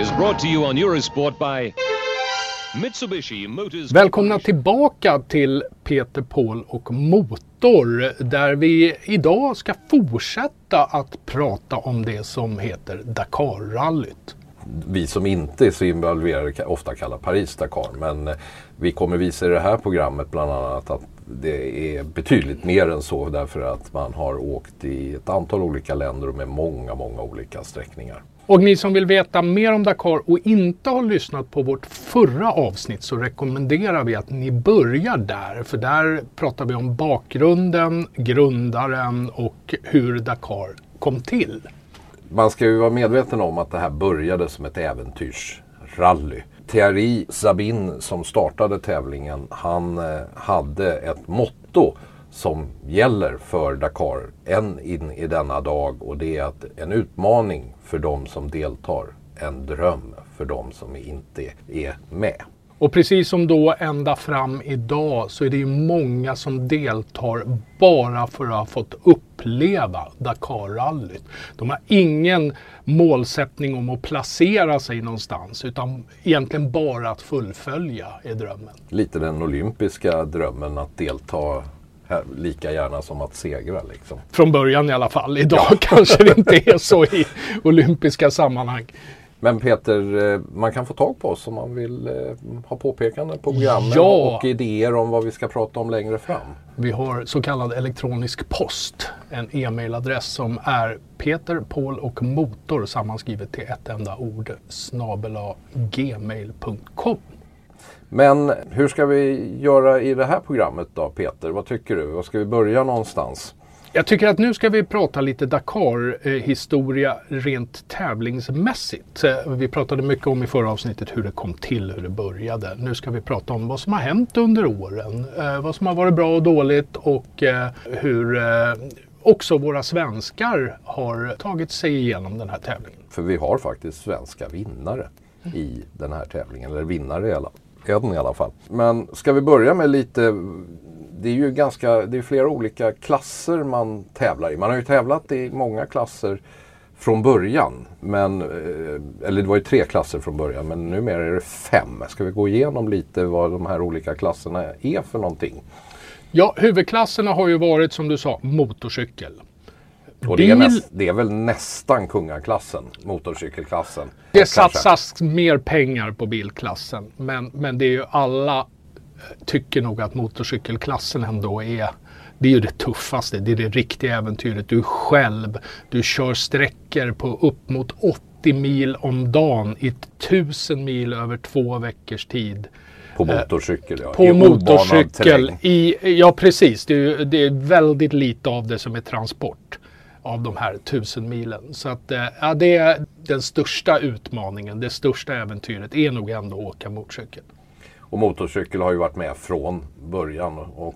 Dakar is brought to you on Eurosport by Mitsubishi Motors. Välkomna tillbaka till Peter Paul och Motor där vi idag ska fortsätta att prata om det som heter Dakarrallyt. vi som inte är så involverade ofta kallar Paris-Dakar. Men eh, vi kommer visa i det här programmet bland annat att det är betydligt mer än så därför att man har åkt i ett antal olika länder och med många, många olika sträckningar. Och ni som vill veta mer om Dakar och inte har lyssnat på vårt förra avsnitt så rekommenderar vi att ni börjar där. För där pratar vi om bakgrunden, grundaren och hur Dakar kom till. Man ska ju vara medveten om att det här började som ett äventyrsrally. Thierry Sabin som startade tävlingen, han eh, hade ett motto som gäller för Dakar än in i denna dag och det är att en utmaning för de som deltar, en dröm för de som inte är med. Och precis som då ända fram idag så är det ju många som deltar bara för att ha fått uppleva Dakarrallyt. De har ingen målsättning om att placera sig någonstans utan egentligen bara att fullfölja är drömmen. Lite den olympiska drömmen att delta här, lika gärna som att segra liksom. Från början i alla fall. Idag kanske det inte är så i olympiska sammanhang. Men Peter, eh, man kan få tag på oss om man vill eh, ha påpekanden på programmen Ja. och idéer om vad vi ska prata om längre fram. Vi har så kallad elektronisk post. En e-mailadress som är Peter, Paul och Motor sammanskrivet till ett enda ord snabela gmail.com. Men hur ska vi göra i det här programmet då Peter? Vad tycker du? Var ska vi börja någonstans? Jag tycker att nu ska vi prata lite Dakar-historia rent tävlingsmässigt. Eh, Vi pratade mycket om i förra avsnittet hur det kom till, hur det började. Nu ska vi prata om vad som har hänt under åren. eh, Vad som har varit bra och dåligt och eh, hur också våra svenskar har tagit sig igenom den här tävlingen. För vi har faktiskt svenska vinnare i den här tävlingen. Eller vinnare i alla, en i alla fall. Men ska vi börja med lite det är ju ganska, det är flera olika klasser man tävlar i. Man har ju tävlat i många klasser från början. Men, eh, eller det var ju tre klasser från början men numera är det fem. Ska vi gå igenom lite vad de här olika klasserna är för någonting? Ja, huvudklasserna har ju varit som du sa motorcykel. Och det är, näst, det är väl nästan kungaklassen, motorcykelklassen. Det Kanske. satsas mer pengar på bilklassen. Men, men det är ju alla eh, tycker nog att motorcykelklassen ändå är det är ju det tuffaste. Det är det riktiga äventyret. Du är själv. Du kör sträckor på upp mot 80 mil om dagen i 1000 mil över två veckors tid. På motorcykel ja. Eh, På I motorcykel. I, ja precis. Det är, det är väldigt lite av det som är transport. Av de här tusen milen. Så att eh, ja, det är den största utmaningen. Det största äventyret är nog ändå att åka motorcykel. Och motorcykel har ju varit med från början. Och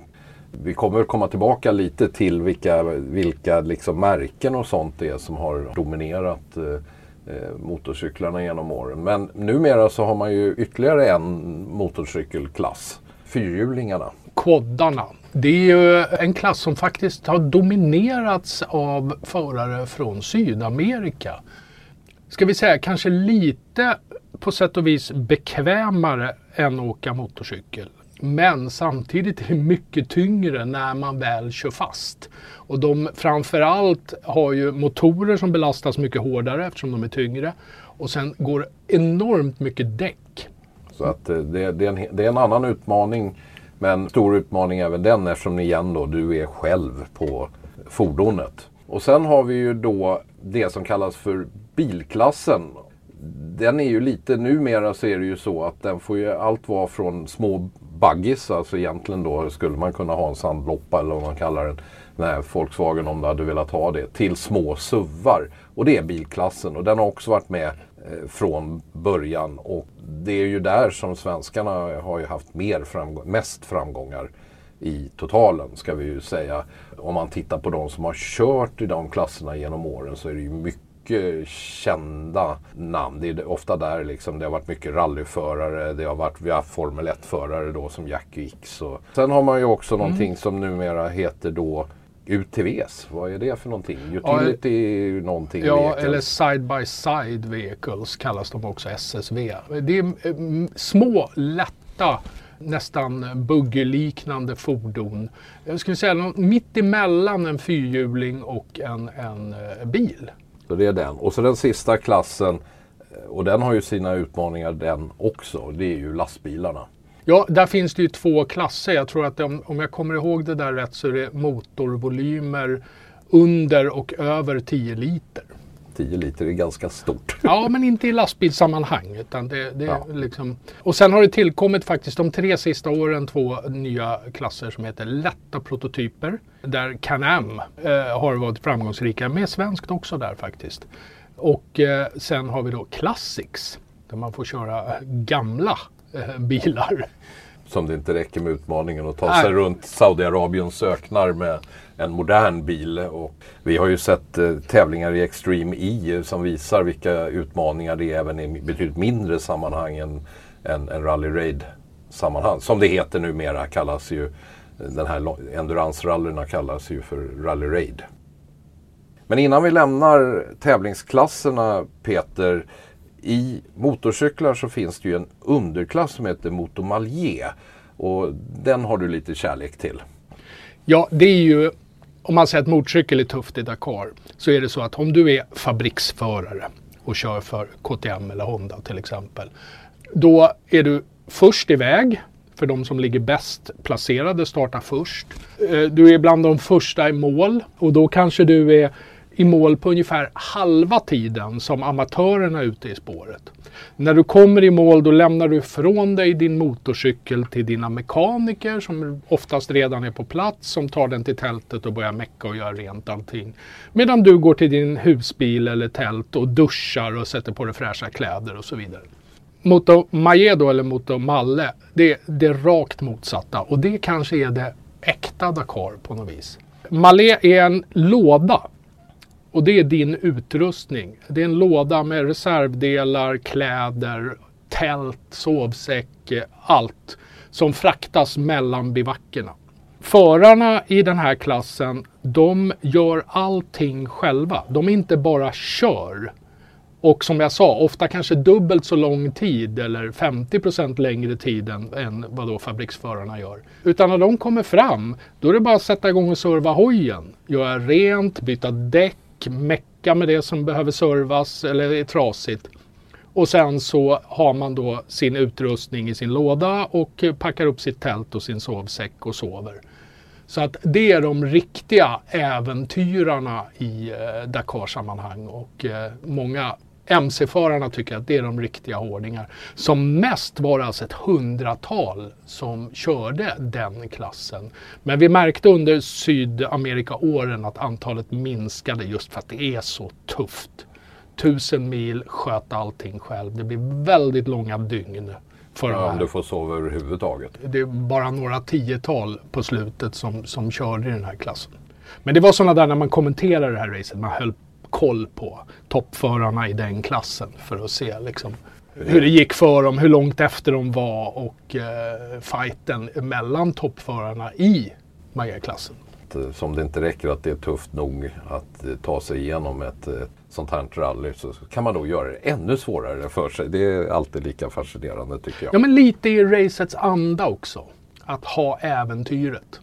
vi kommer komma tillbaka lite till vilka, vilka liksom märken och sånt det är som har dominerat eh, eh motorcyklarna genom åren. Men numera så har man ju ytterligare en motorcykelklass. Fyrhjulingarna. Quaddarna. Det är ju en klass som faktiskt har dominerats av förare från Sydamerika. Ska vi säga kanske lite på sätt och vis bekvämare än att åka motorcykel. Men samtidigt är det mycket tyngre när man väl kör fast. Och de framförallt har ju motorer som belastas mycket hårdare eftersom de är tyngre. Och sen går enormt mycket däck. Så att eh, det, det, är en, det är en annan utmaning. Men stor utmaning även den eftersom igen då du är själv på fordonet. Och sen har vi ju då det som kallas för bilklassen. Den är ju lite, numera så är det ju så att den får ju allt vara från små buggies, alltså egentligen då skulle man kunna ha en sandloppa eller vad man kallar den. Här Volkswagen om du hade velat ha det. Till små SUVar. Och det är bilklassen och den har också varit med eh, från början. Och det är ju där som svenskarna har ju haft mer framgång, mest framgångar i totalen ska vi ju säga. Om man tittar på de som har kört i de klasserna genom åren så är det ju mycket kända namn. Det är ofta där liksom, det har varit mycket rallyförare, det har varit, vi har haft Formel 1-förare då som Jack Wicks. Och... Sen har man ju också någonting som numera heter då UTVs, vad är det för någonting? Utility ja, någonting? Ja, vehicles. eller Side by Side Vehicles kallas de också, SSV. Det är eh, små, lätta nästan buggeliknande fordon. Jag skulle säga mitt emellan en fyrhjuling och en, en eh, bil. Så det är den. Och så den sista klassen, eh, och den har ju sina utmaningar den också, det är ju lastbilarna. Ja, där finns det ju två klasser. Jag tror att om, om jag kommer ihåg det där rätt så är det motorvolymer under och över 10 liter. 10 liter är ganska stort. Ja, men inte i lastbilssammanhang. Utan det, det ja. liksom... Och sen har det tillkommit faktiskt de tre sista åren två nya klasser som heter lätta prototyper. Där Can-Am eh, har varit framgångsrika, med svenskt också där faktiskt. Och eh, sen har vi då Classics där man får köra gamla bilar. Som det inte räcker med utmaningen att ta Nej. sig runt Saudiarabiens öknar med en modern bil. Och vi har ju sett eh, tävlingar i Extreme E som visar vilka utmaningar det är även i betydligt mindre sammanhang än, än, än Rally Raid sammanhang. Som det heter numera kallas ju den här endurance-rallyna kallas ju för Rally Raid. Men innan vi lämnar tävlingsklasserna Peter. I motorcyklar så finns det ju en underklass som heter Motomalje. Och den har du lite kärlek till. Ja, det är ju om man säger att motorcykel är tufft i Dakar så är det så att om du är fabriksförare och kör för KTM eller Honda till exempel. Då är du först iväg för de som ligger bäst placerade startar först. Eh, du är bland de första i mål och då kanske du är i mål på ungefär halva tiden som amatörerna ute i spåret. När du kommer i mål då lämnar du ifrån dig din motorcykel till dina mekaniker som oftast redan är på plats som tar den till tältet och börjar mecka och göra rent allting. Medan du går till din husbil eller tält och duschar och sätter på dig fräscha kläder och så vidare. Moto Majedo eller Moto Malle, det är det rakt motsatta och det kanske är det äkta Dakar på något vis. Malé är en låda och det är din utrustning. Det är en låda med reservdelar, kläder, tält, sovsäck, allt som fraktas mellan bivackerna. Förarna i den här klassen, de gör allting själva. De inte bara kör. Och som jag sa, ofta kanske dubbelt så lång tid eller 50% längre tid än, än vad då fabriksförarna gör. Utan när de kommer fram, då är det bara att sätta igång och serva hojen. Göra rent, byta däck, mecka med det som behöver servas eller är trasigt. Och sen så har man då sin utrustning i sin låda och packar upp sitt tält och sin sovsäck och sover. Så att det är de riktiga äventyrarna i eh, Dakar-sammanhang och eh, många MC-förarna tycker att det är de riktiga hårdingar. Som mest var det alltså ett hundratal som körde den klassen. Men vi märkte under Sydamerika-åren att antalet minskade just för att det är så tufft. Tusen mil, sköta allting själv. Det blir väldigt långa dygn. För ja, om du får sova överhuvudtaget. Det är bara några tiotal på slutet som, som körde i den här klassen. Men det var sådana där när man kommenterade det här racet, man höll koll på toppförarna i den klassen för att se liksom, hur det gick för dem, hur långt efter de var och eh, fighten mellan toppförarna i Maja-klassen. Som det inte räcker att det är tufft nog att eh, ta sig igenom ett, ett sånt här rally så kan man då göra det ännu svårare för sig. Det är alltid lika fascinerande tycker jag. Ja men lite i racets anda också. Att ha äventyret.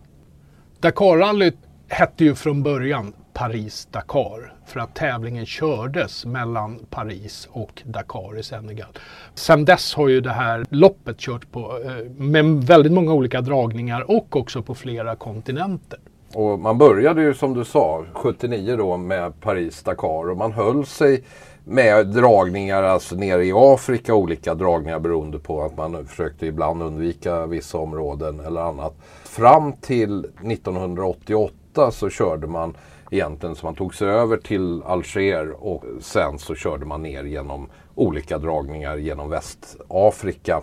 Dakarrallyt hette ju från början Paris-Dakar för att tävlingen kördes mellan Paris och Dakar i Senegal. Sen dess har ju det här loppet kört på eh, med väldigt många olika dragningar och också på flera kontinenter. Och man började ju som du sa 79 då med Paris-Dakar och man höll sig med dragningar alltså nere i Afrika, olika dragningar beroende på att man försökte ibland undvika vissa områden eller annat. Fram till 1988 så körde man egentligen så man tog sig över till Alger och sen så körde man ner genom olika dragningar genom Västafrika.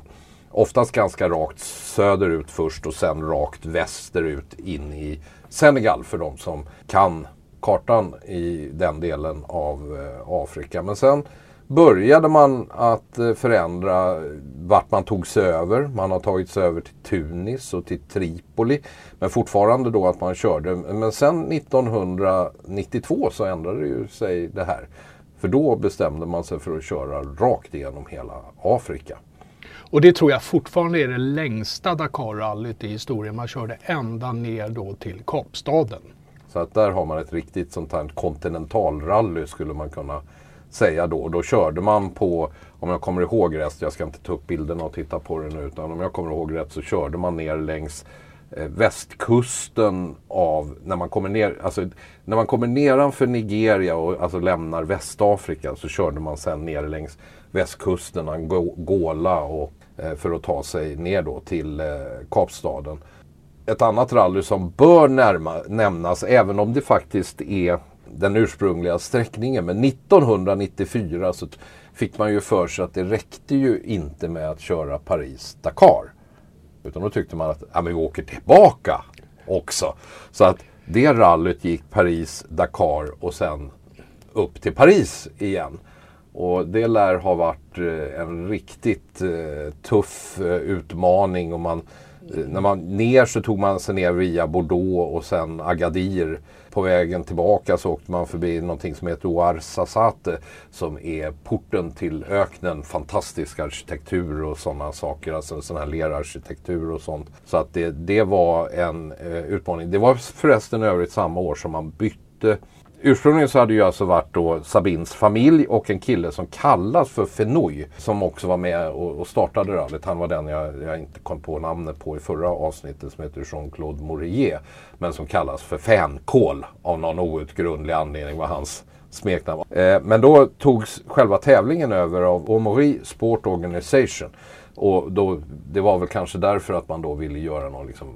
Oftast ganska rakt söderut först och sen rakt västerut in i Senegal för de som kan kartan i den delen av eh, Afrika. Men sen började man att eh, förändra vart man tog sig över. Man har tagit sig över till Tunis och till Tripoli. Men fortfarande då att man körde. Men sen 1992 så ändrade ju sig det här. För då bestämde man sig för att köra rakt igenom hela Afrika. Och det tror jag fortfarande är det längsta Dakar-rallyt i historien. Man körde ända ner då till Kapstaden. Så att där har man ett riktigt sånt här kontinentalrally skulle man kunna säga då. Då körde man på, om jag kommer ihåg rätt, jag ska inte ta upp bilderna och titta på det nu, utan om jag kommer ihåg rätt så körde man ner längs eh, västkusten av, när man kommer ner, alltså när man kommer nedanför Nigeria och alltså lämnar Västafrika så körde man sen ner längs västkusten, Angola och eh, för att ta sig ner då till eh, Kapstaden. Ett annat rally som bör närma, nämnas, även om det faktiskt är den ursprungliga sträckningen. Men 1994 så fick man ju för sig att det räckte ju inte med att köra Paris-Dakar. Utan då tyckte man att ja, men vi åker tillbaka också. Så att det rallyt gick Paris-Dakar och sen upp till Paris igen. Och det lär ha varit eh, en riktigt eh, tuff eh, utmaning. Och man, när man ner så tog man sig ner via Bordeaux och sen Agadir på vägen tillbaka så åkte man förbi någonting som heter Ouarzazate som är porten till öknen. Fantastisk arkitektur och sådana saker. Alltså sån här lerarkitektur och sånt. Så att det, det var en eh, utmaning. Det var förresten övrigt samma år som man bytte Ursprungligen så hade ju alltså varit då Sabins familj och en kille som kallas för Fenoy som också var med och, startade rallyt. Han var den jag, jag, inte kom på namnet på i förra avsnittet som heter Jean-Claude Mourier. Men som kallas för Fänkål av någon outgrundlig anledning var hans smeknamn. Eh, men då togs själva tävlingen över av Omori Sport Organization. Och då, det var väl kanske därför att man då ville göra något liksom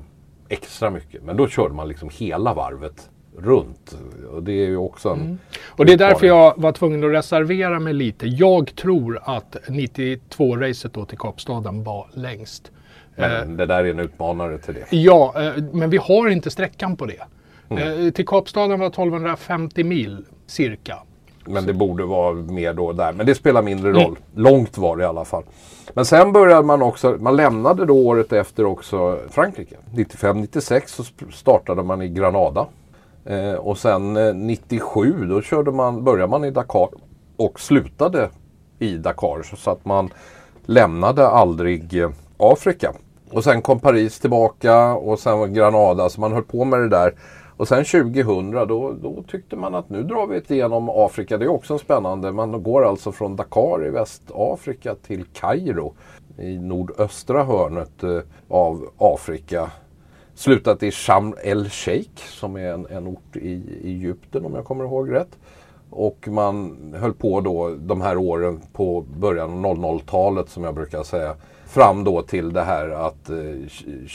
extra mycket. Men då körde man liksom hela varvet runt. Och det är ju också en mm. Och det är därför jag var tvungen att reservera mig lite. Jag tror att 92-racet då till Kapstaden var längst. Men eh, det där är en utmanare till det. Ja, eh, men vi har inte sträckan på det. Mm. Eh, till Kapstaden var 1250 mil cirka. Men det borde vara mer då där. Men det spelar mindre roll. Mm. Långt var det i alla fall. Men sen började man också, man lämnade då året efter också Frankrike. 95-96 så startade man i Granada. Eh, och sen eh, 97 då körde man, började man i Dakar och slutade i Dakar. Så att man lämnade aldrig eh, Afrika. Och sen kom Paris tillbaka och sen Granada. Så man höll på med det där. Och sen 2000 då, då tyckte man att nu drar vi ett igenom Afrika. Det är också spännande. Man går alltså från Dakar i Västafrika till Kairo i nordöstra hörnet eh, av Afrika slutat i Sham el Sheikh som är en, en ort i, i Egypten om jag kommer ihåg rätt. Och man höll på då de här åren på början av 00-talet som jag brukar säga. Fram då till det här att eh,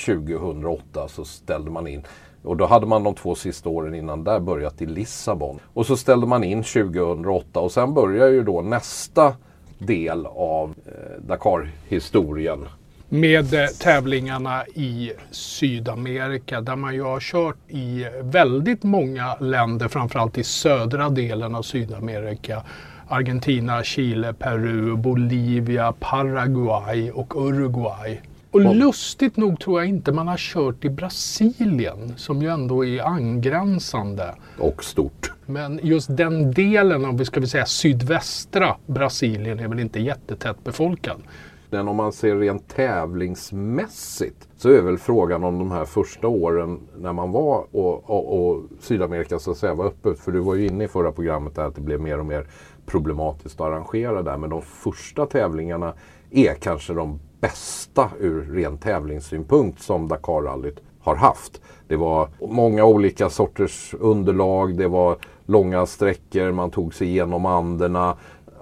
2008 så ställde man in. Och då hade man de två sista åren innan där börjat i Lissabon. Och så ställde man in 2008 och sen börjar ju då nästa del av eh, Dakar-historien med eh, tävlingarna i Sydamerika där man ju har kört i väldigt många länder, framförallt i södra delen av Sydamerika. Argentina, Chile, Peru, Bolivia, Paraguay och Uruguay. Och lustigt nog tror jag inte man har kört i Brasilien som ju ändå är angränsande. Och stort. Men just den delen av, ska vi säga sydvästra Brasilien är väl inte jättetätt befolkad. Men om man ser rent tävlingsmässigt så är väl frågan om de här första åren när man var och, och, och Sydamerika så att säga var öppet. För du var ju inne i förra programmet där att det blev mer och mer problematiskt att arrangera där. Men de första tävlingarna är kanske de bästa ur ren tävlingssynpunkt som Dakarrallyt har haft. Det var många olika sorters underlag, det var långa sträckor, man tog sig igenom Anderna.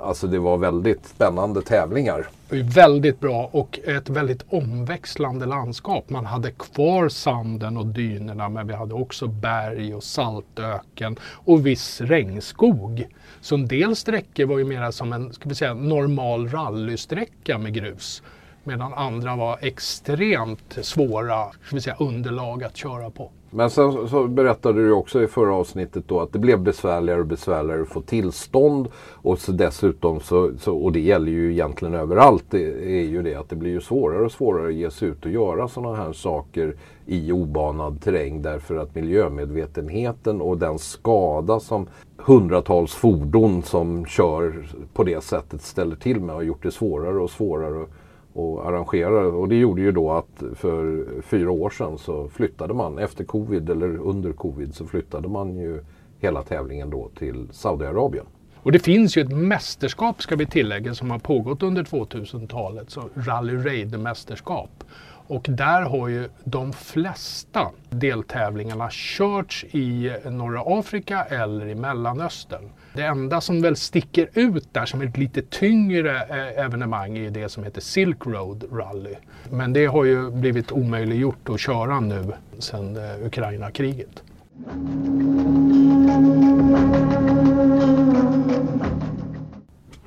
Alltså det var väldigt spännande tävlingar. Väldigt bra och ett väldigt omväxlande landskap. Man hade kvar sanden och dynerna men vi hade också berg och saltöken och viss regnskog. Så en del sträckor var ju mera som en ska vi säga, normal rallysträcka med grus. Medan andra var extremt svåra ska vi säga, underlag att köra på. Men sen så berättade du också i förra avsnittet då att det blev besvärligare och besvärligare att få tillstånd. Och så dessutom så, så, och det gäller ju egentligen överallt, det är ju det att det blir ju svårare och svårare att ge sig ut och göra sådana här saker i obanad terräng därför att miljömedvetenheten och den skada som hundratals fordon som kör på det sättet ställer till med har gjort det svårare och svårare och arrangerade, Och det gjorde ju då att för fyra år sedan så flyttade man, efter covid eller under covid, så flyttade man ju hela tävlingen då till Saudiarabien. Och det finns ju ett mästerskap ska vi tillägga som har pågått under 2000-talet, så Rally Raid-mästerskap. Och där har ju de flesta deltävlingarna körts i norra Afrika eller i Mellanöstern. Det enda som väl sticker ut där som ett lite tyngre eh, evenemang är det som heter Silk Road Rally. Men det har ju blivit omöjliggjort att köra nu sedan eh, Ukraina-kriget.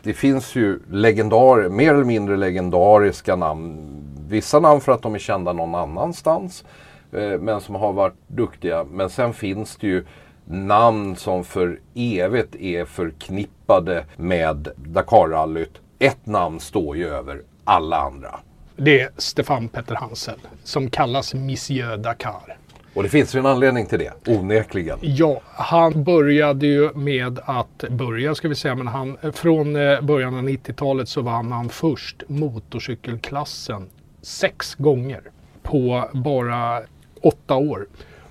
Det finns ju legendar, mer eller mindre legendariska namn vissa namn för att de är kända någon annanstans. Eh, men som har varit duktiga. Men sen finns det ju namn som för evigt är förknippade med Dakarrallyt. Ett namn står ju över alla andra. Det är Stefan Petter Hansel som kallas Monsieur Dakar. Och det finns ju en anledning till det, onekligen. Ja, han började ju med att, börja ska vi säga, men han, från eh, början av 90-talet så vann han först motorcykelklassen sex gånger på bara åtta år.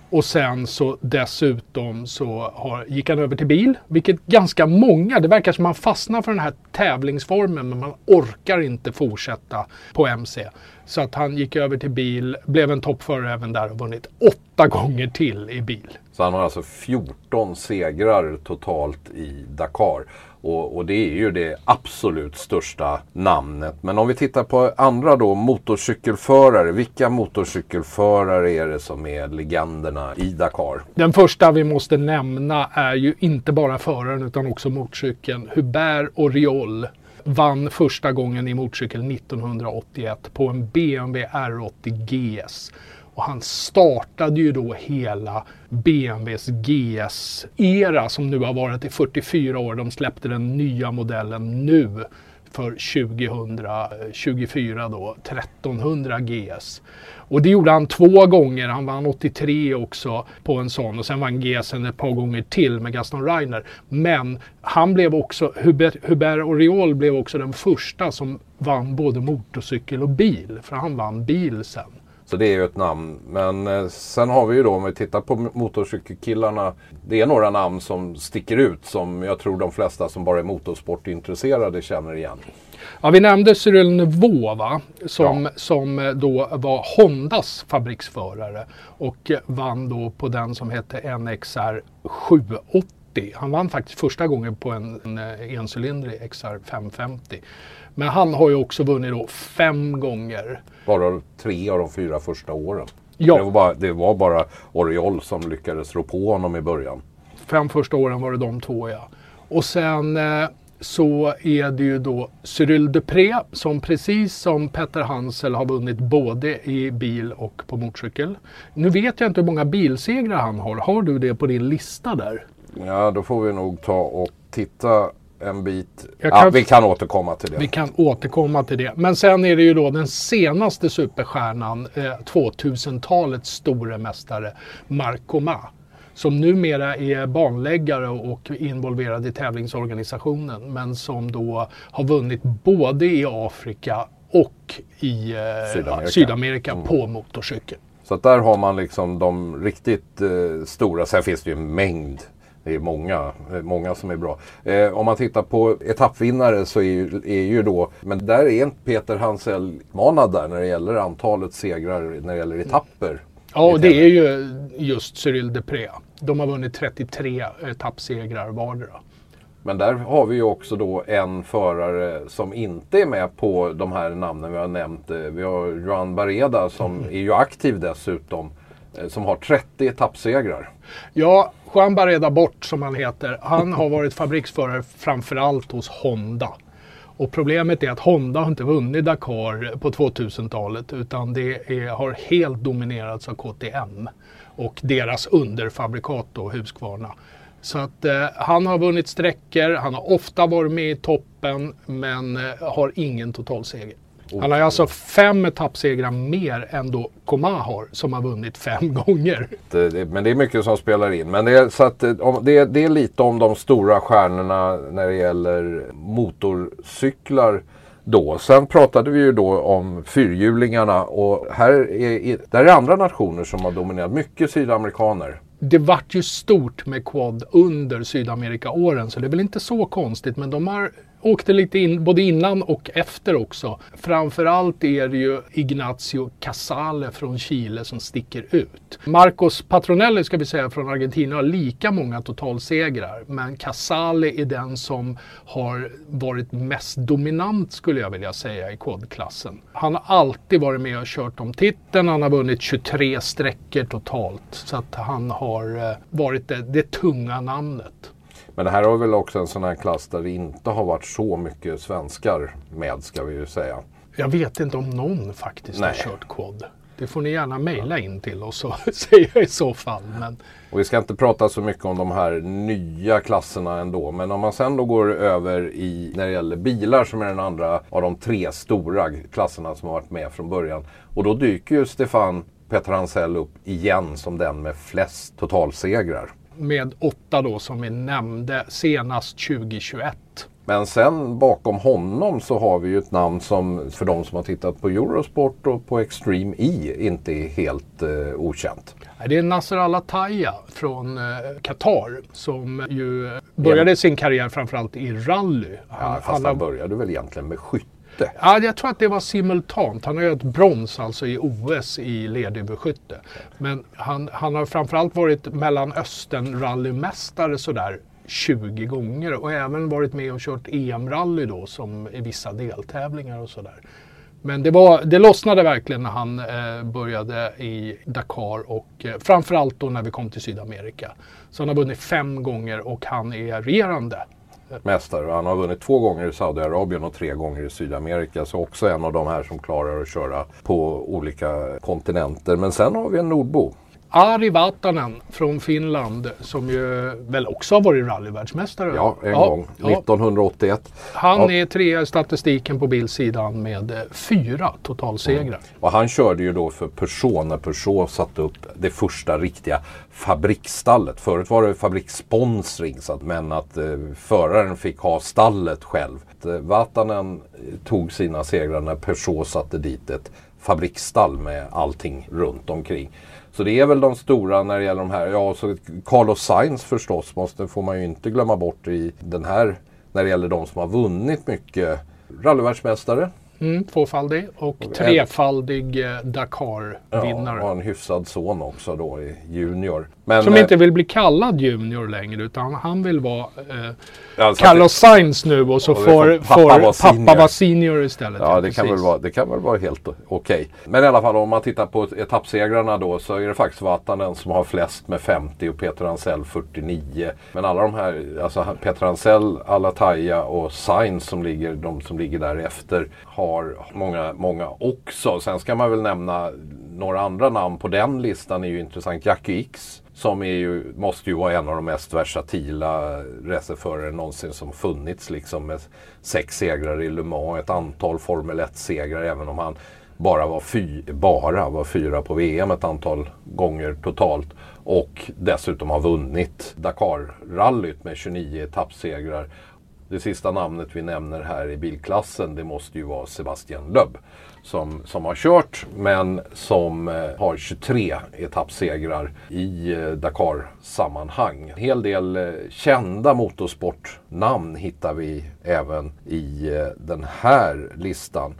Och sen så dessutom så har, gick han över till bil, vilket ganska många, det verkar som man fastnar för den här tävlingsformen men man orkar inte fortsätta på MC. Så att han gick över till bil, blev en toppförare även där och vunnit åtta gånger till i bil. Så han har alltså 14 segrar totalt i Dakar. Och, och, det är ju det absolut största namnet. Men om vi tittar på andra då, motorcykelförare. Vilka motorcykelförare är det som är legenderna i Dakar? Den första vi måste nämna är ju inte bara föraren utan också motorcykeln. Hubert Oriol vann första gången i motorcykel 1981 på en BMW R80 GS. Och han startade ju då hela BMWs GS-era som nu har varit i 44 år. De släppte den nya modellen nu för 2024 då, 1300 GS. Och det gjorde han två gånger. Han vann 83 också på en sån och sen vann GS ett par gånger till med Gaston Reiner. Men han blev också, Hubert, Hubert Oriol blev också den första som vann både motorcykel och bil. För han vann bil sen. Så det är ju ett namn. Men eh, sen har vi ju då om vi tittar på motorcykelkillarna. Det är några namn som sticker ut som jag tror de flesta som bara är motorsportintresserade känner igen. Ja, vi nämnde Cyril Nevaux va? Som, ja. som eh, då var Hondas fabriksförare och vann då på den som hette NXR 780. Han vann faktiskt första gången på en, en eh, encylindrig XR 550. Men han har ju också vunnit då fem gånger. Bara tre av de fyra första åren. Ja. Det, var bara, det var bara Oriol som lyckades rå på honom i början. Fem första åren var det de två ja. Och sen eh, så är det ju då Cyril Dupré som precis som Petter Hansel har vunnit både i bil och på motorcykel. Nu vet jag inte hur många bilsegrar han har. Har du det på din lista där? Ja, då får vi nog ta och titta en bit. Kan, ja, vi kan återkomma till det. Vi kan återkomma till det. Men sen är det ju då den senaste superstjärnan, eh, 2000-talets store mästare, Marco Ma. Som numera är banläggare och involverad i tävlingsorganisationen. Men som då har vunnit både i Afrika och i eh, Sydamerika, Sydamerika mm. på motorcykel. Så att där har man liksom de riktigt eh, stora. Sen finns det ju en mängd det är många, många som är bra. Eh, om man tittar på etappvinnare så är ju, är ju då, men där är inte Peter Hansel manad där när det gäller antalet segrar när det gäller etapper. Ja, och det är ju just Cyril Depré. De har vunnit 33 etappsegrar vardera. Men där har vi ju också då en förare som inte är med på de här namnen vi har nämnt. Eh, vi har Joan Bareda som mm. är ju aktiv dessutom. Eh, som har 30 etappsegrar. Ja, Juan Barreda Bort som han heter. Han har varit fabriksförare framförallt hos Honda. Och problemet är att Honda har inte vunnit Dakar på 2000-talet utan det är, har helt dominerats av KTM och deras underfabrikat då, Husqvarna. Så att eh, han har vunnit sträckor, han har ofta varit med i toppen men eh, har ingen totalseger. Han har alltså fem etappsegrar mer än då Koma har som har vunnit fem gånger. Det, det, men det är mycket som spelar in. Men det är, så att, om, det, det är lite om de stora stjärnorna när det gäller motorcyklar. Då. Sen pratade vi ju då om fyrhjulingarna och här är, där är andra nationer som har dominerat. Mycket sydamerikaner det vart ju stort med quad under Sydamerika-åren så det är väl inte så konstigt men de har åkte lite in, både innan och efter också. Framförallt är det ju Ignacio Casale från Chile som sticker ut. Marcos Patronelli ska vi säga från Argentina har lika många totalsegrar. Men Casale är den som har varit mest dominant skulle jag vilja säga i kodklassen. Han har alltid varit med och kört om titeln. Han har vunnit 23 sträckor totalt. Så att han har eh, varit det, det tunga namnet. Men det här har väl också en sån här klass där det inte har varit så mycket svenskar med ska vi ju säga. Jag vet inte om någon faktiskt Nej. har kört quad. Det får ni gärna mejla in till oss och säga i så fall. Men... Och vi ska inte prata så mycket om de här nya klasserna ändå. Men om man sen då går över i när det gäller bilar som är den andra av de tre stora klasserna som har varit med från början. Och då dyker ju Stefan Hansell upp igen som den med flest totalsegrar med åtta då som vi nämnde senast 2021. Men sen bakom honom så har vi ju ett namn som för de som har tittat på Eurosport och på Extreme E inte är helt eh, okänt. Det är Nasser Al-Attaya från eh, Qatar som ju började sin karriär framförallt i rally. Han, ja, fast han, han började väl egentligen med skytte? Ja, jag tror att det var simultant. Han har ju ett brons alltså i OS i ledyberskytte. Men han, han har framförallt varit Mellanöstern-rallymästare sådär 20 gånger och även varit med och kört EM-rally då som i vissa deltävlingar och sådär. Men det, var, det lossnade verkligen när han eh, började i Dakar och eh, framförallt då när vi kom till Sydamerika. Så han har vunnit fem gånger och han är regerande mästare. Han har vunnit två gånger i Saudiarabien och tre gånger i Sydamerika. Så också en av de här som klarar att köra på olika kontinenter. Men sen har vi en nordbo. Ari Vatanen från Finland som ju väl också har varit rallyvärldsmästare. Ja, en ja, gång. 1981. Han ja. är trea i statistiken på bilsidan med eh, fyra totalsegrar. Mm. Och han körde ju då för Peugeot när Peugeot satte upp det första riktiga fabriksstallet. Förut var det fabrikssponsring men att eh, föraren fick ha stallet själv. Eh, Vatanen tog sina segrar när Peugeot satte dit ett fabriksstall med allting runt omkring. Så det är väl de stora när det gäller de här. Ja, så Carlos Sainz förstås måste, får man ju inte glömma bort i den här när det gäller de som har vunnit mycket. Rallyvärldsmästare Mm, tvåfaldig och trefaldig eh, Dakar-vinnare. Ja, och en hyfsad son också då i Junior. Men, Som inte vill bli kallad Junior längre utan han vill vara eh, alltså Carlos Sainz nu och så och får, pappa, får var pappa vara senior istället. Ja, det, kan väl vara, det kan väl vara helt okej. Okay. Men i alla fall om man tittar på etappsegrarna då så är det faktiskt Vatanen som har flest med 50 och Peter Ansell 49. Men alla de här, alltså Peter Ansell, Alataya och Sainz som ligger, de som ligger därefter har många, många också. Sen ska man väl nämna några andra namn på den listan är ju intressant. Jackie X som är ju, måste ju vara en av de mest versatila racerförare någonsin som funnits liksom med sex segrar i Le Mans, ett antal Formel 1-segrar även om han bara var, fy, bara var fyra på VM ett antal gånger totalt. Och dessutom har vunnit Dakar-rallyt med 29 etappsegrar det sista namnet vi nämner här i bilklassen det måste ju vara Sebastian Loeb. Som, som har kört men som eh, har 23 etappsegrar i eh, Dakar-sammanhang. En hel del eh, kända motorsportnamn hittar vi även i eh, den här listan.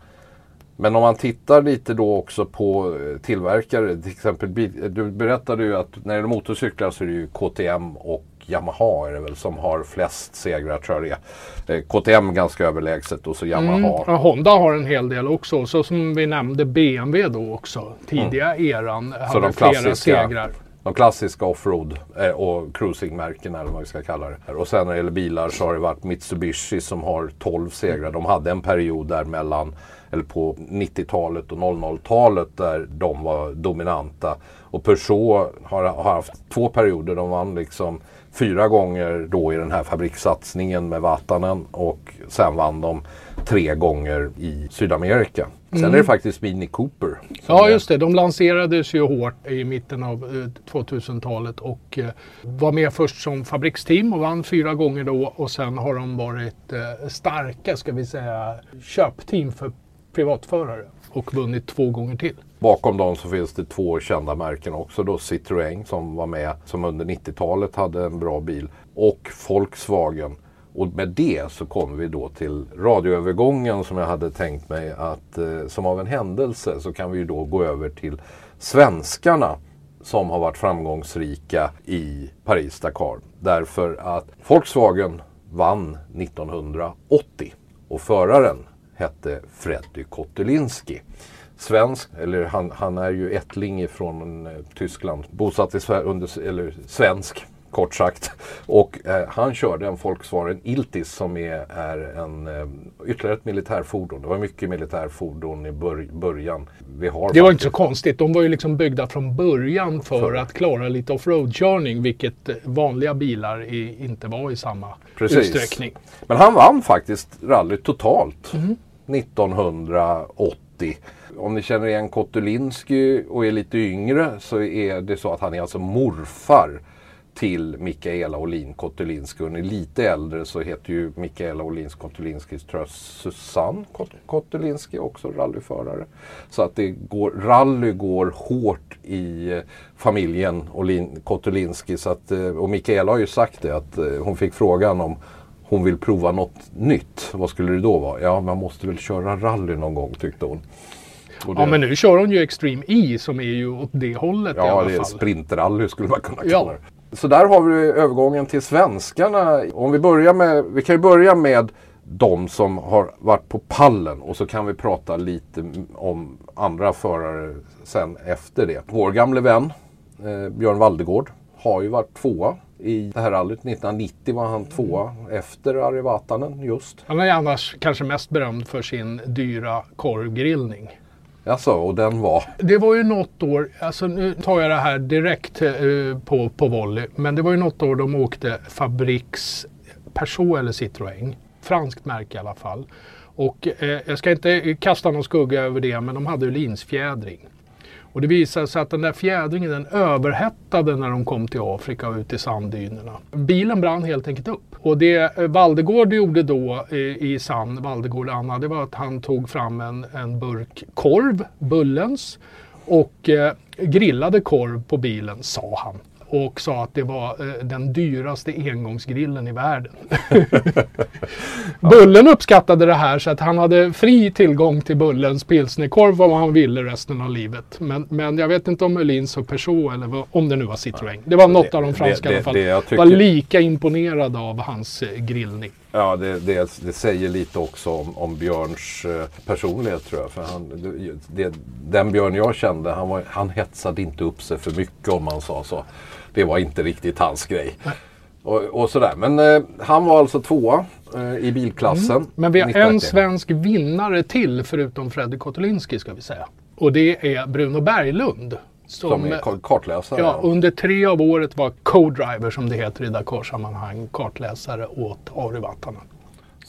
Men om man tittar lite då också på eh, tillverkare, till exempel du berättade ju att när det gäller motorcyklar så är det ju KTM och Yamaha är det väl som har flest segrar tror jag det är. KTM ganska överlägset och så Yamaha. Mm, ja, Honda har en hel del också. Så som vi nämnde BMW då också. Tidiga mm. eran hade flera segrar. de klassiska offroad eh, och cruisingmärkena eller vad vi ska kalla det. Och sen när det gäller bilar så har det varit Mitsubishi som har 12 segrar. De hade en period där mellan eller på 90-talet och 00-talet där de var dominanta. Och Peugeot har, har haft två perioder. De vann liksom fyra gånger då i den här fabrikssatsningen med Vatanen och sen vann de tre gånger i Sydamerika. Sen Mm. är det faktiskt Mini Cooper. Ja, just det. De lanserades ju hårt i mitten av eh, 2000-talet och eh, var med först som fabriksteam och vann fyra gånger då och sen har de varit eh, starka, ska vi säga, köpteam för privatförare och vunnit två gånger till. Bakom dem så finns det två kända märken också. Då Citroën som var med som under 90-talet hade en bra bil. Och Volkswagen. Och med det så kommer vi då till radioövergången som jag hade tänkt mig att eh, som av en händelse så kan vi ju då gå över till svenskarna som har varit framgångsrika i Paris-Dakar. Därför att Volkswagen vann 1980 och föraren hette Freddy Kotulinski. Svensk, eller han, han är ju ättling från eh, Tyskland, bosatt i Sverige, under, eller svensk kort sagt. Och eh, han körde en Volkswagen Iltis som är, är en, eh, ytterligare ett militärfordon. Det var mycket militärfordon i bör, början. Det var inte faktiskt- så konstigt. De var ju liksom byggda från början för För- att klara lite offroad-körning, vilket eh, vanliga bilar i, inte var i samma Precis. utsträckning. Men han vann faktiskt rallyt totalt 1980. Om ni känner igen Kotulinski och är lite yngre så är det så att han är alltså morfar till Mikaela Olin Kotulinski. Och är lite äldre så heter ju Mikaela Olin Kotulinski tror jag Susanne Kotulinski också rallyförare. Så att det går, rally går hårt i eh, familjen Olin Kotulinski. Så att, eh, och Mikaela har ju sagt det att eh, hon fick frågan om hon vill prova något nytt. Vad skulle det då vara? Ja, man måste väl köra rally någon gång tyckte hon. Det- Ja, men nu kör hon ju Extreme E som är ju åt det hållet i Ja, alla det är fall. sprintrally skulle man kunna Ja. kalla det. Så där har vi övergången till svenskarna. Om vi börjar med, vi kan ju börja med de som har varit på pallen och så kan vi prata lite om andra förare sen efter det. Vår gamle vän eh, Björn Valdegård har ju varit tvåa i det här rallyt. 1990 var han tvåa efter Ari Vatanen just. Han är annars kanske mest berömd för sin dyra korvgrillning. Alltså, och den var Det var ju något år, alltså nu tar jag det här direkt eh, på, på volley, men det var ju något år de åkte Fabriks Peugeot eller Citroën. Franskt märke i alla fall. Och eh, jag ska inte kasta någon skugga över det, men de hade ju linsfjädring. Och det visade sig att den där fjädringen den överhettade när de kom till Afrika och ut i sanddynerna. Bilen brann helt enkelt upp. Och det eh, Valdegård gjorde då eh, i i sann Valdegård Anna, det var att han tog fram en, en burk korv, Bullens, och eh, grillade korv på bilen, sa han. Och sa att det var eh, den dyraste engångsgrillen i världen. Bullen uppskattade det här så att han hade fri tillgång till Bullens pilsnerkorv vad han ville resten av livet. Men, men jag vet inte om Öhlins och Peugeot eller vad, om det nu var Citroën. Det var något det- av de franska det- i alla fall. det tycker- Var lika imponerad av hans eh, grillning. Ja, det, det, det säger lite också om, om Björns eh, personlighet tror jag. För han, det, det, den Björn jag kände, han, var, han hetsade inte upp sig för mycket om man sa så. Det var inte riktigt hans grej. Och, och sådär. Men eh, han var alltså tvåa eh, i bilklassen. Mm. Men vi har en 1991. svensk vinnare till förutom Freddy Kotulinski ska vi säga. Och det är Bruno Berglund. Som, Som är ka- kartläsare. ja, under tre av året var co-driver som det heter i Dakar-sammanhang. Kartläsare åt Ari Vatanen.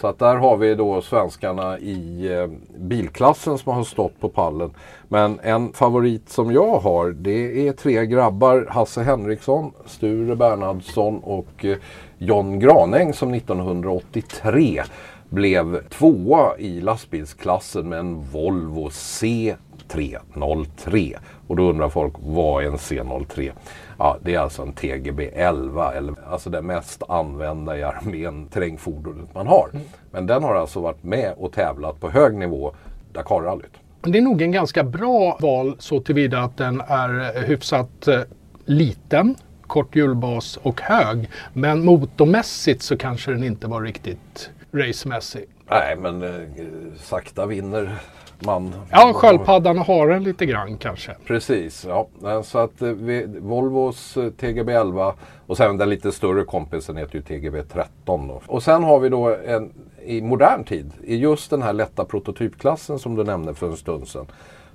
Så att där har vi då svenskarna i eh, bilklassen som har stått på pallen. Men en favorit som jag har det är tre grabbar. Hasse Henriksson, Sture Bernhardsson och eh, John Granäng som 1983 blev tvåa i lastbilsklassen med en Volvo C C303. Och då undrar folk, vad är en C03? Ja, det är alltså en TGB 11, eller, alltså det mest använda i armén terrängfordonet man har. Men den har alltså varit med och tävlat på hög nivå Dakarrallyt. Det är nog en ganska bra val så tillvida att den är eh, hyfsat eh, liten, kort hjulbas och hög. Men motormässigt så kanske den inte var riktigt racemässig. Nej, men eh, sakta vinner man. Ja, sköldpaddan och haren lite grann kanske. Precis, ja. Eh, Så att eh, vi, Volvos eh, TGB 11 och sen den lite större kompisen heter ju TGB 13. Då. Och sen har vi då en, i modern tid, i just den här lätta prototypklassen som du nämnde för en stund sedan.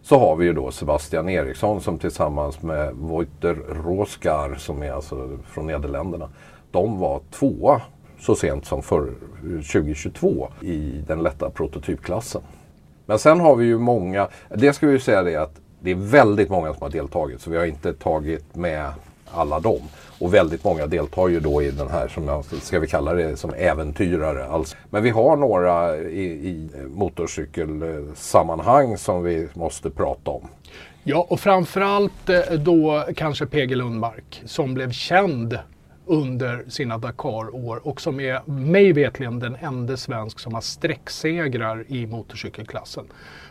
Så har vi ju då Sebastian Eriksson som tillsammans med Wouter Roskar som är alltså från Nederländerna. De var tvåa så sent som för 2022 i den lätta prototypklassen. Men sen har vi ju många, det ska vi ju säga det att det är väldigt många som har deltagit så vi har inte tagit med alla dem. Och väldigt många deltar ju då i den här som jag ska vi kalla det som äventyrare. Alltså. Men vi har några i, i motorcykelsammanhang som vi måste prata om. Ja, och framförallt eh, då kanske PG Lundmark som blev känd under sina Dakar-år och som är mig vetligen den enda svensk som har sträcksegrar i motorcykelklassen.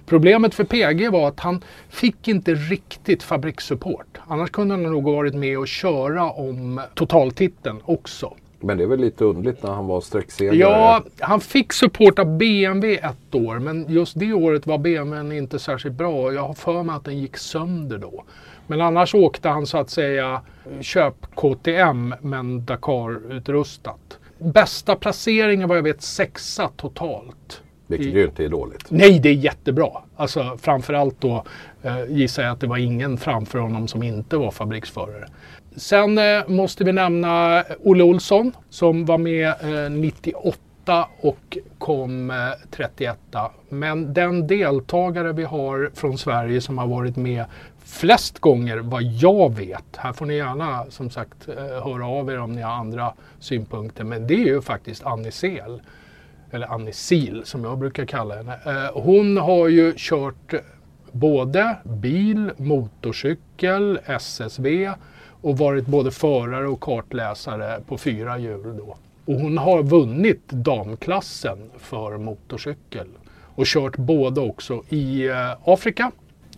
Problemet för PG var att han fick inte riktigt fabrikssupport. Annars kunde han nog varit med och köra om totaltiteln också. Men det är väl lite underligt när han var sträcksegrare. Ja, han fick support av BMW ett år, men just det året var BMWn inte särskilt bra. Jag har för mig att den gick sönder då. Men annars åkte han så att säga köp KTM men Dakar-utrustat. Bästa placeringen vad jag vet sexa totalt. Vilket ju inte är dåligt. Nej, det är jättebra. Alltså framförallt då eh, gissar jag att det var ingen framför honom som inte var fabriksförare. Sen eh, måste vi nämna Olle Olsson som var med eh, 98 och kom eh, 31. Men den deltagare vi har från Sverige som har varit med flest gånger vad jag vet. Här får ni gärna som sagt eh, höra av er om ni har andra synpunkter. Men det är ju faktiskt Annie Sel. Eller Annie Sil som jag brukar kalla henne. Eh, hon har ju kört både bil, motorcykel, SSV och varit både förare och kartläsare på fyra hjul då. Och hon har vunnit damklassen för motorcykel och kört både också i eh, Afrika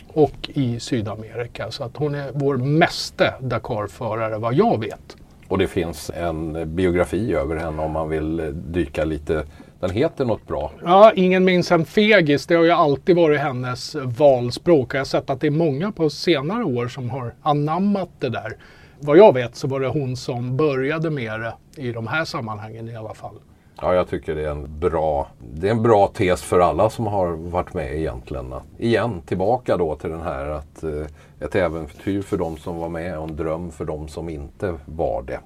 och i Sydamerika. Så att hon är vår meste Dakar-förare vad jag vet. Och det finns en biografi över henne om man vill eh, dyka lite. Den heter något bra. Ja, ingen minns en fegis. Det har ju alltid varit hennes valspråk. Jag har sett att det är många på senare år som har anammat det där. Vad jag vet så var det hon som började med det i de här sammanhangen i alla fall. Ja, jag tycker det är en bra, det är en bra tes för alla som har varit med egentligen. Att, igen, tillbaka då till den här att eh, ett äventyr för de som var med och en dröm för de som inte var det.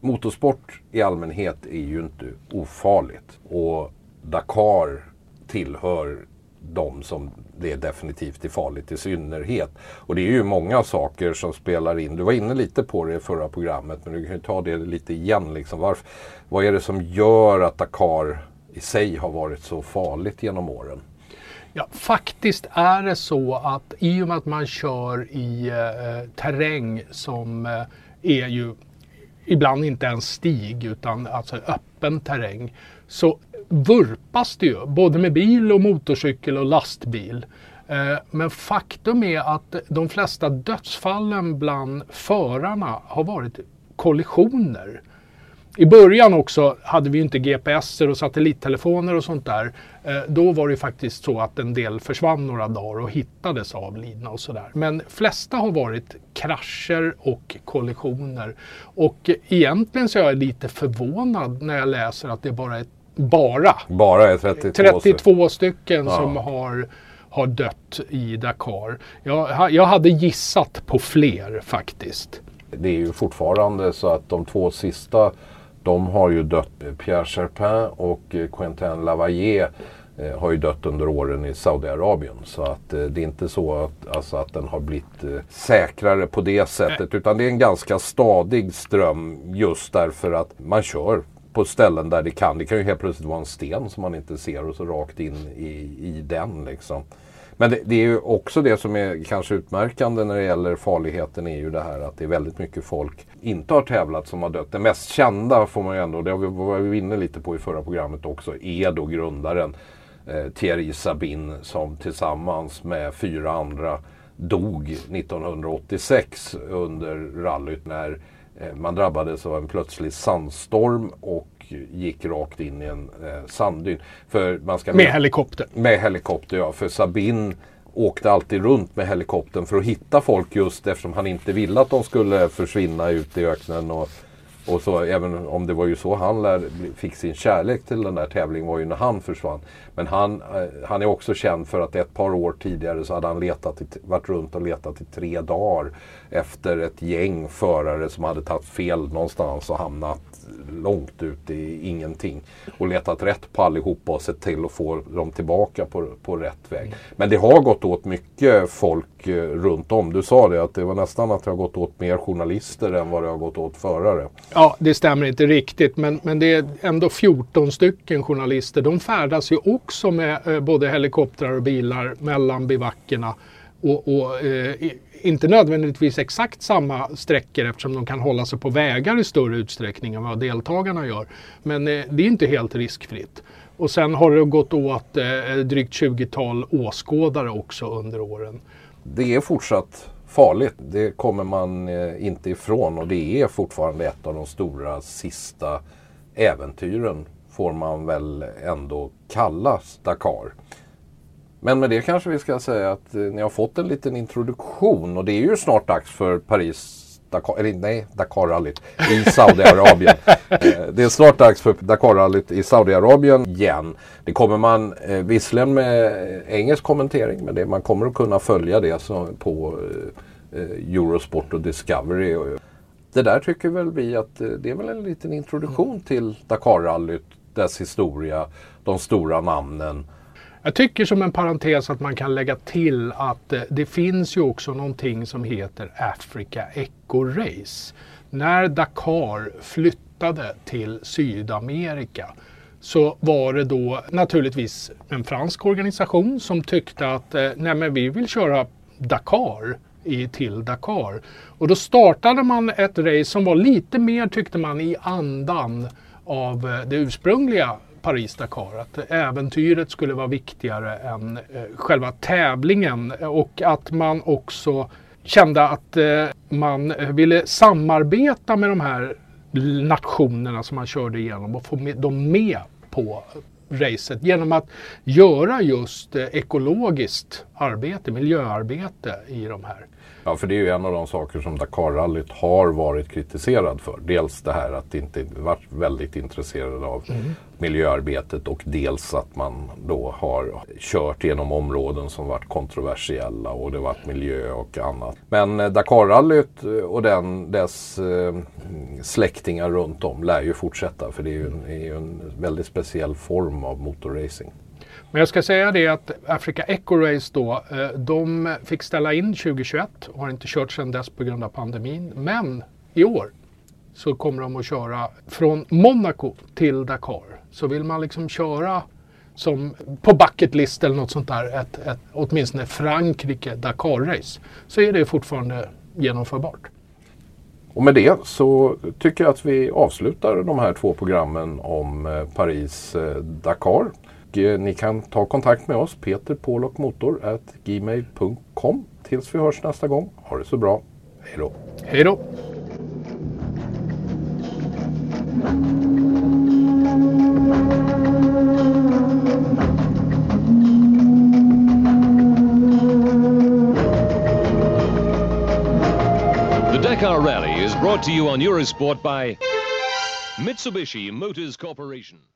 Motorsport i allmänhet är ju inte ofarligt och Dakar tillhör de som det definitivt är farligt i synnerhet. Och det är ju många saker som spelar in. Du var inne lite på det i förra programmet men du kan ju ta det lite igen. Liksom. Varför, vad är det som gör att Dakar i sig har varit så farligt genom åren? Ja, faktiskt är det så att i och med att man kör i eh, terräng som eh, är ju ibland inte ens stig utan alltså öppen terräng så vurpas det ju både med bil och motorcykel och lastbil. Eh, men faktum är att de flesta dödsfallen bland förarna har varit kollisioner. I början också hade vi inte GPSer och satellittelefoner och sånt där. Eh, då var det faktiskt så att en del försvann några dagar och hittades avlidna och sådär. Men flesta har varit krascher och kollisioner. Och egentligen så är jag lite förvånad när jag läser att det bara är bara Bara är 32, 32 stycken Ja. som har, har dött i Dakar. Jag, jag hade gissat på fler faktiskt. Det är ju fortfarande så att de två sista de har ju dött. Pierre Cherpin och eh, Quentin Lavalle eh, har ju dött under åren i Saudiarabien. Så att eh, det är inte så att, alltså att den har blivit eh, säkrare på det sättet. Utan det är en ganska stadig ström just därför att man kör på ställen där det kan. Det kan ju helt plötsligt vara en sten som man inte ser och så rakt in i, i den liksom. Men det, det är ju också det som är kanske utmärkande när det gäller farligheten är ju det här att det är väldigt mycket folk inte har tävlat som har dött. Det mest kända får man ju ändå, det vi- var vi inne lite på i förra programmet också, är då grundaren eh, Thierry Sabine som tillsammans med fyra andra dog 1986 under rallyt när man drabbades av en plötslig sandstorm och gick rakt in i en eh, sanddyn. För man ska med helikopter? Med helikopter ja, för Sabin åkte alltid runt med helikoptern för att hitta folk just eftersom han inte ville att de skulle försvinna ut i öknen. Och, och så, även om det var ju så han lär, fick sin kärlek till den där tävlingen var ju när han försvann. Men han, eh, han är också känd för att ett par år tidigare så hade han letat i, varit runt och letat i tre dagar efter ett gäng förare som hade tagit fel någonstans och hamnat långt ut i ingenting. Och letat rätt på allihopa och sett till att få dem tillbaka på, på rätt väg. Men det har gått åt mycket folk eh, runt om. Du sa det att det var nästan att det har gått åt mer journalister än vad det har gått åt förare. Ja, det stämmer inte riktigt men, men det är ändå 14 stycken journalister. De färdas ju också också med eh, både helikoptrar och bilar mellan bivackerna. Och, och eh, inte nödvändigtvis exakt samma sträckor eftersom de kan hålla sig på vägar i större utsträckning än vad deltagarna gör. Men eh, det är inte helt riskfritt. Och sen har det gått åt eh, drygt 20-tal åskådare också under åren. Det är fortsatt farligt. Det kommer man eh, inte ifrån och det är fortfarande ett av de stora sista äventyren får man väl ändå kalla Dakar. Men med det kanske vi ska säga att eh, ni har fått en liten introduktion och det är ju snart dags för Paris Dakar, eller nej, Dakarrallyt i Saudiarabien. Eh, det är snart dags för Dakarrallyt i Saudiarabien igen. Det kommer man eh, visserligen med engelsk kommentering men det, man kommer att kunna följa det på eh, Eurosport och Discovery. Det där tycker väl vi att det är väl en liten introduktion till Dakarrallyt, dess historia, de stora namnen. Jag tycker som en parentes att man kan lägga till att eh, det finns ju också någonting som heter Africa Eco Race. När Dakar flyttade till Sydamerika så var det då naturligtvis en fransk organisation som tyckte att eh, nej men vi vill köra Dakar i, till Dakar. Och då startade man ett race som var lite mer tyckte man i andan av eh, det ursprungliga Paris-Dakar. Att äventyret skulle vara viktigare än eh, själva tävlingen och att man också kände att eh, man ville samarbeta med de här nationerna som man körde igenom och få med, dem med på racet genom att göra just ekologiskt arbete, miljöarbete i de här. Ja, för det är ju en av de saker som Dakarrallyt har varit kritiserad för. Dels det här att inte varit väldigt intresserad av mm. miljöarbetet och dels att man då har kört genom områden som varit kontroversiella och det varit miljö och annat. Men eh, Dakarrallyt och den, dess eh, släktingar runt om lär ju fortsätta för det är ju en, är ju en väldigt speciell form av motorracing. Men jag ska säga det att Africa Eco Race då, eh, de fick ställa in 2021 och har inte kört sedan dess på grund av pandemin. Men i år så kommer de att köra från Monaco till Dakar. Så vill man liksom köra som på bucket list eller något sånt där, ett, ett, åtminstone Frankrike Dakar-race, så är det fortfarande genomförbart. Och med det så tycker jag att vi avslutar de här två programmen om eh, Paris-Dakar. Eh, Eh, ni kan ta kontakt med oss, Peter Motor, gmail.com. Tills vi hörs nästa gång. Ha det så bra. Hej då. Hej då. The Dakar Rally is brought to you on Eurosport by Mitsubishi Motors Corporation.